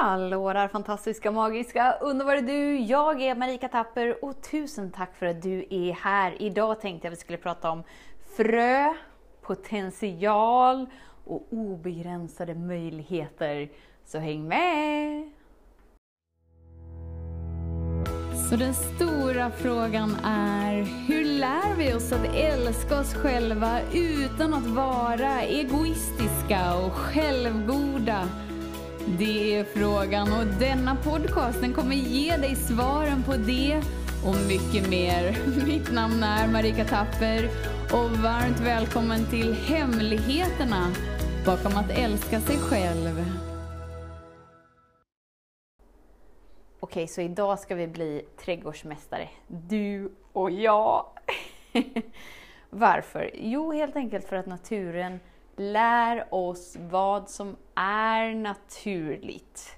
Hallå där fantastiska, magiska, underbara du! Jag är Marika Tapper och tusen tack för att du är här. Idag tänkte jag att vi skulle prata om frö, potential och obegränsade möjligheter. Så häng med! Så den stora frågan är, hur lär vi oss att älska oss själva utan att vara egoistiska och självgoda? Det är frågan och denna podcast den kommer ge dig svaren på det och mycket mer. Mitt namn är Marika Tapper och varmt välkommen till Hemligheterna bakom att älska sig själv. Okej, så idag ska vi bli trädgårdsmästare. Du och jag. Varför? Jo, helt enkelt för att naturen lär oss vad som är naturligt.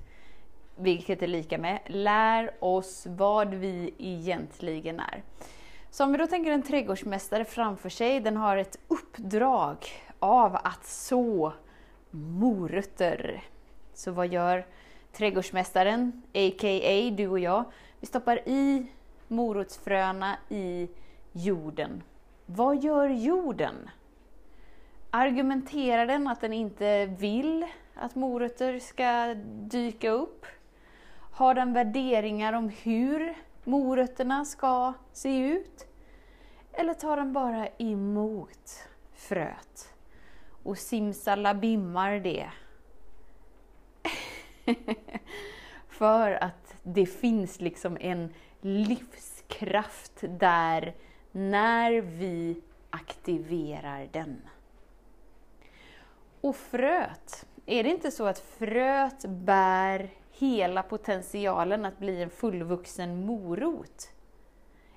Vilket är lika med lär oss vad vi egentligen är. Så om vi då tänker en trädgårdsmästare framför sig, den har ett uppdrag av att så morötter. Så vad gör trädgårdsmästaren, a.k.a. du och jag? Vi stoppar i morotsfröna i jorden. Vad gör jorden? Argumenterar den att den inte vill att morötter ska dyka upp? Har den värderingar om hur morötterna ska se ut? Eller tar den bara emot fröet och simsalabimmar det? För att det finns liksom en livskraft där när vi aktiverar den. Och fröet, är det inte så att fröet bär hela potentialen att bli en fullvuxen morot?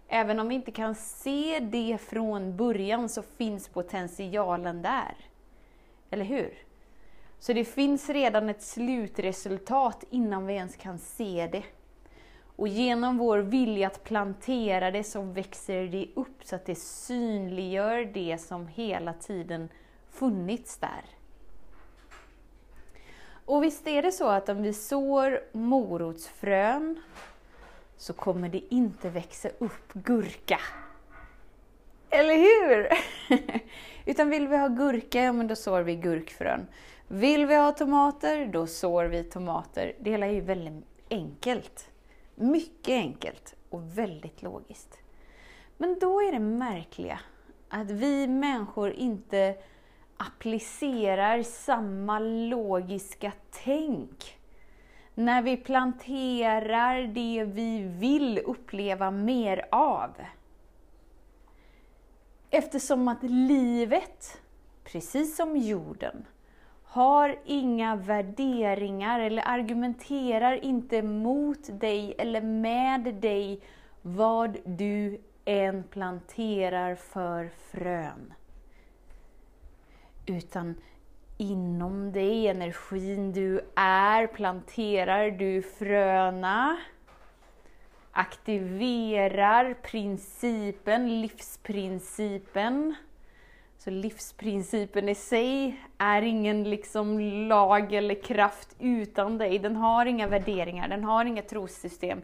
Även om vi inte kan se det från början så finns potentialen där. Eller hur? Så det finns redan ett slutresultat innan vi ens kan se det. Och genom vår vilja att plantera det så växer det upp så att det synliggör det som hela tiden funnits där. Och visst är det så att om vi sår morotsfrön så kommer det inte växa upp gurka. Eller hur? Utan vill vi ha gurka, ja men då sår vi gurkfrön. Vill vi ha tomater, då sår vi tomater. Det hela är ju väldigt enkelt. Mycket enkelt och väldigt logiskt. Men då är det märkliga att vi människor inte applicerar samma logiska tänk när vi planterar det vi vill uppleva mer av. Eftersom att livet, precis som jorden, har inga värderingar eller argumenterar inte mot dig eller med dig vad du än planterar för frön utan inom dig, energin du är, planterar du fröna, aktiverar principen, livsprincipen. Så livsprincipen i sig är ingen liksom lag eller kraft utan dig. Den har inga värderingar, den har inga trossystem,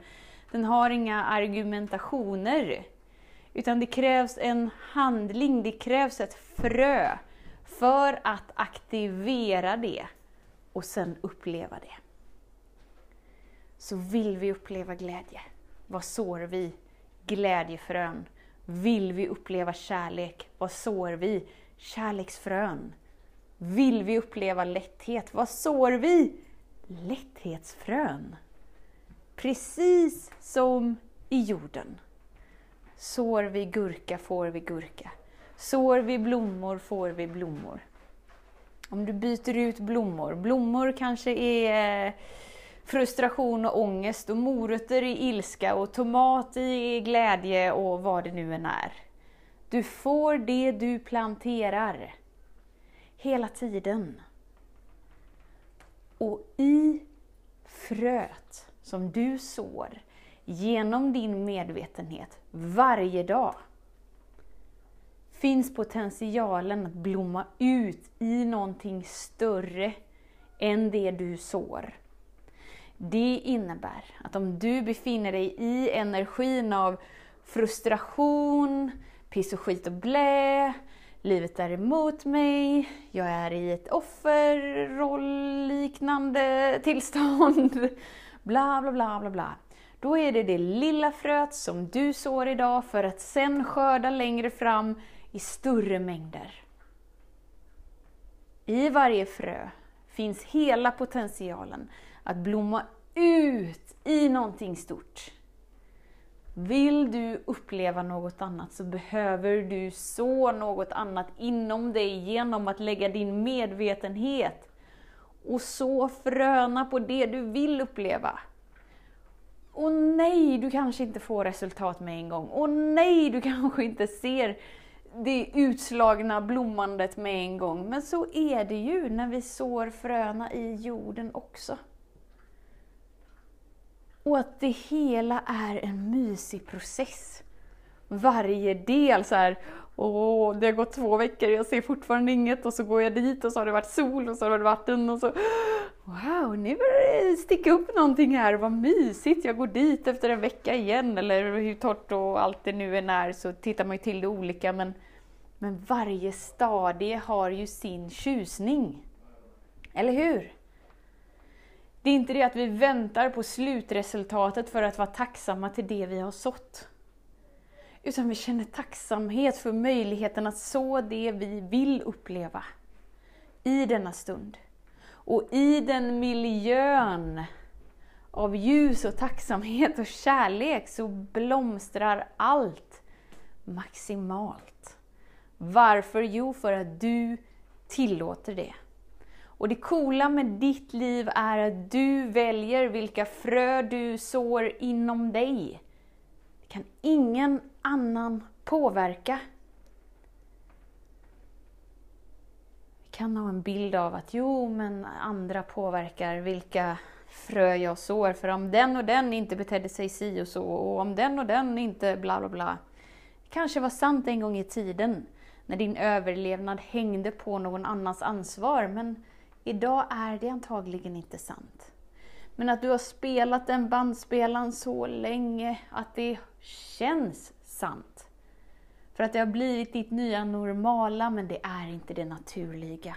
den har inga argumentationer. Utan det krävs en handling, det krävs ett frö för att aktivera det och sen uppleva det. Så vill vi uppleva glädje, vad sår vi? Glädjefrön. Vill vi uppleva kärlek, vad sår vi? Kärleksfrön. Vill vi uppleva lätthet, vad sår vi? Lätthetsfrön. Precis som i jorden. Sår vi gurka får vi gurka. Sår vi blommor får vi blommor. Om du byter ut blommor, blommor kanske är eh, frustration och ångest och morötter i ilska och tomat i glädje och vad det nu än är. Du får det du planterar. Hela tiden. Och i fröet som du sår genom din medvetenhet varje dag finns potentialen att blomma ut i någonting större än det du sår. Det innebär att om du befinner dig i energin av frustration, piss och skit och blä, livet är emot mig, jag är i ett offerroll-liknande tillstånd, bla bla bla bla bla. Då är det det lilla fröet som du sår idag för att sen skörda längre fram i större mängder. I varje frö finns hela potentialen att blomma ut i någonting stort. Vill du uppleva något annat så behöver du så något annat inom dig genom att lägga din medvetenhet och så fröna på det du vill uppleva. Och nej, du kanske inte får resultat med en gång. Och nej, du kanske inte ser det utslagna blommandet med en gång. Men så är det ju när vi sår fröna i jorden också. Och att det hela är en mysig process. Varje del så här, åh, det har gått två veckor, jag ser fortfarande inget och så går jag dit och så har det varit sol och så har det varit vatten och så Wow, nu börjar det sticka upp någonting här, vad mysigt, jag går dit efter en vecka igen eller hur torrt och allt det nu än är så tittar man ju till det olika men, men varje stadie har ju sin tjusning. Eller hur? Det är inte det att vi väntar på slutresultatet för att vara tacksamma till det vi har sått. Utan vi känner tacksamhet för möjligheten att så det vi vill uppleva i denna stund. Och i den miljön av ljus och tacksamhet och kärlek så blomstrar allt maximalt. Varför? Jo, för att du tillåter det. Och det coola med ditt liv är att du väljer vilka frö du sår inom dig. Det kan ingen annan påverka. Kan ha en bild av att jo, men andra påverkar vilka frö jag sår. För om den och den inte betedde sig si och så, och om den och den inte bla bla bla. Kanske var sant en gång i tiden, när din överlevnad hängde på någon annans ansvar. Men Idag är det antagligen inte sant. Men att du har spelat den bandspelaren så länge att det känns sant. För att det har blivit ditt nya normala, men det är inte det naturliga.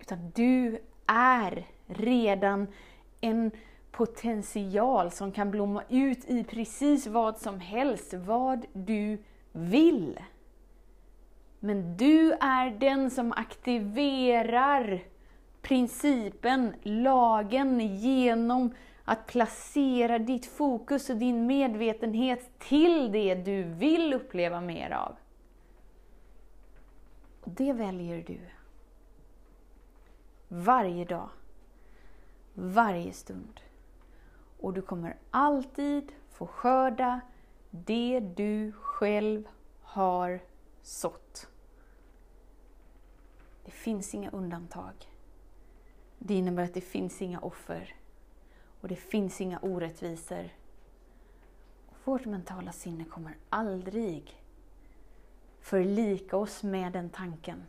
Utan du är redan en potential som kan blomma ut i precis vad som helst, vad du vill. Men du är den som aktiverar principen, lagen, genom att placera ditt fokus och din medvetenhet till det du vill uppleva mer av. Och det väljer du. Varje dag. Varje stund. Och du kommer alltid få skörda det du själv har sått. Det finns inga undantag. Det innebär att det finns inga offer. Och det finns inga orättvisor. Vårt mentala sinne kommer aldrig förlika oss med den tanken.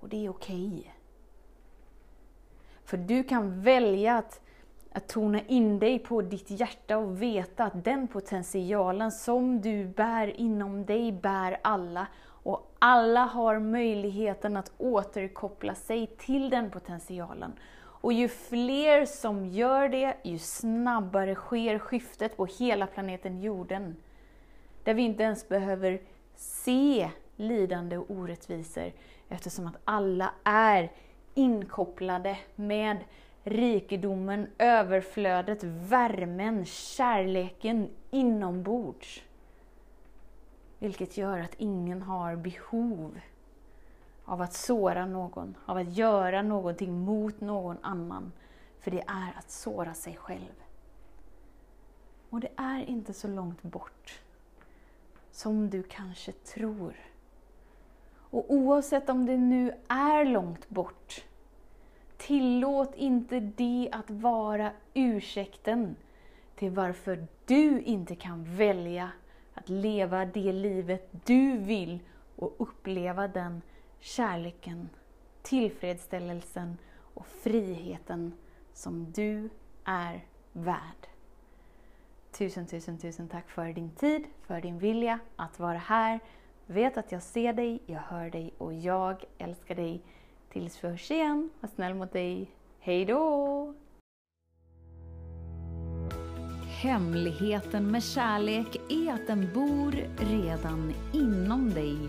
Och det är okej. Okay. För du kan välja att, att tona in dig på ditt hjärta och veta att den potentialen som du bär inom dig bär alla och alla har möjligheten att återkoppla sig till den potentialen. Och ju fler som gör det, ju snabbare sker skiftet på hela planeten jorden. Där vi inte ens behöver se lidande och orättvisor eftersom att alla är inkopplade med rikedomen, överflödet, värmen, kärleken inombords. Vilket gör att ingen har behov av att såra någon, av att göra någonting mot någon annan. För det är att såra sig själv. Och det är inte så långt bort som du kanske tror. Och oavsett om det nu är långt bort, tillåt inte det att vara ursäkten till varför du inte kan välja att leva det livet du vill och uppleva den kärleken, tillfredsställelsen och friheten som du är värd. Tusen, tusen, tusen tack för din tid, för din vilja att vara här. Vet att jag ser dig, jag hör dig och jag älskar dig. Tills vi hörs igen, var snäll mot dig. Hej då! Hemligheten med kärlek är att den bor redan inom dig.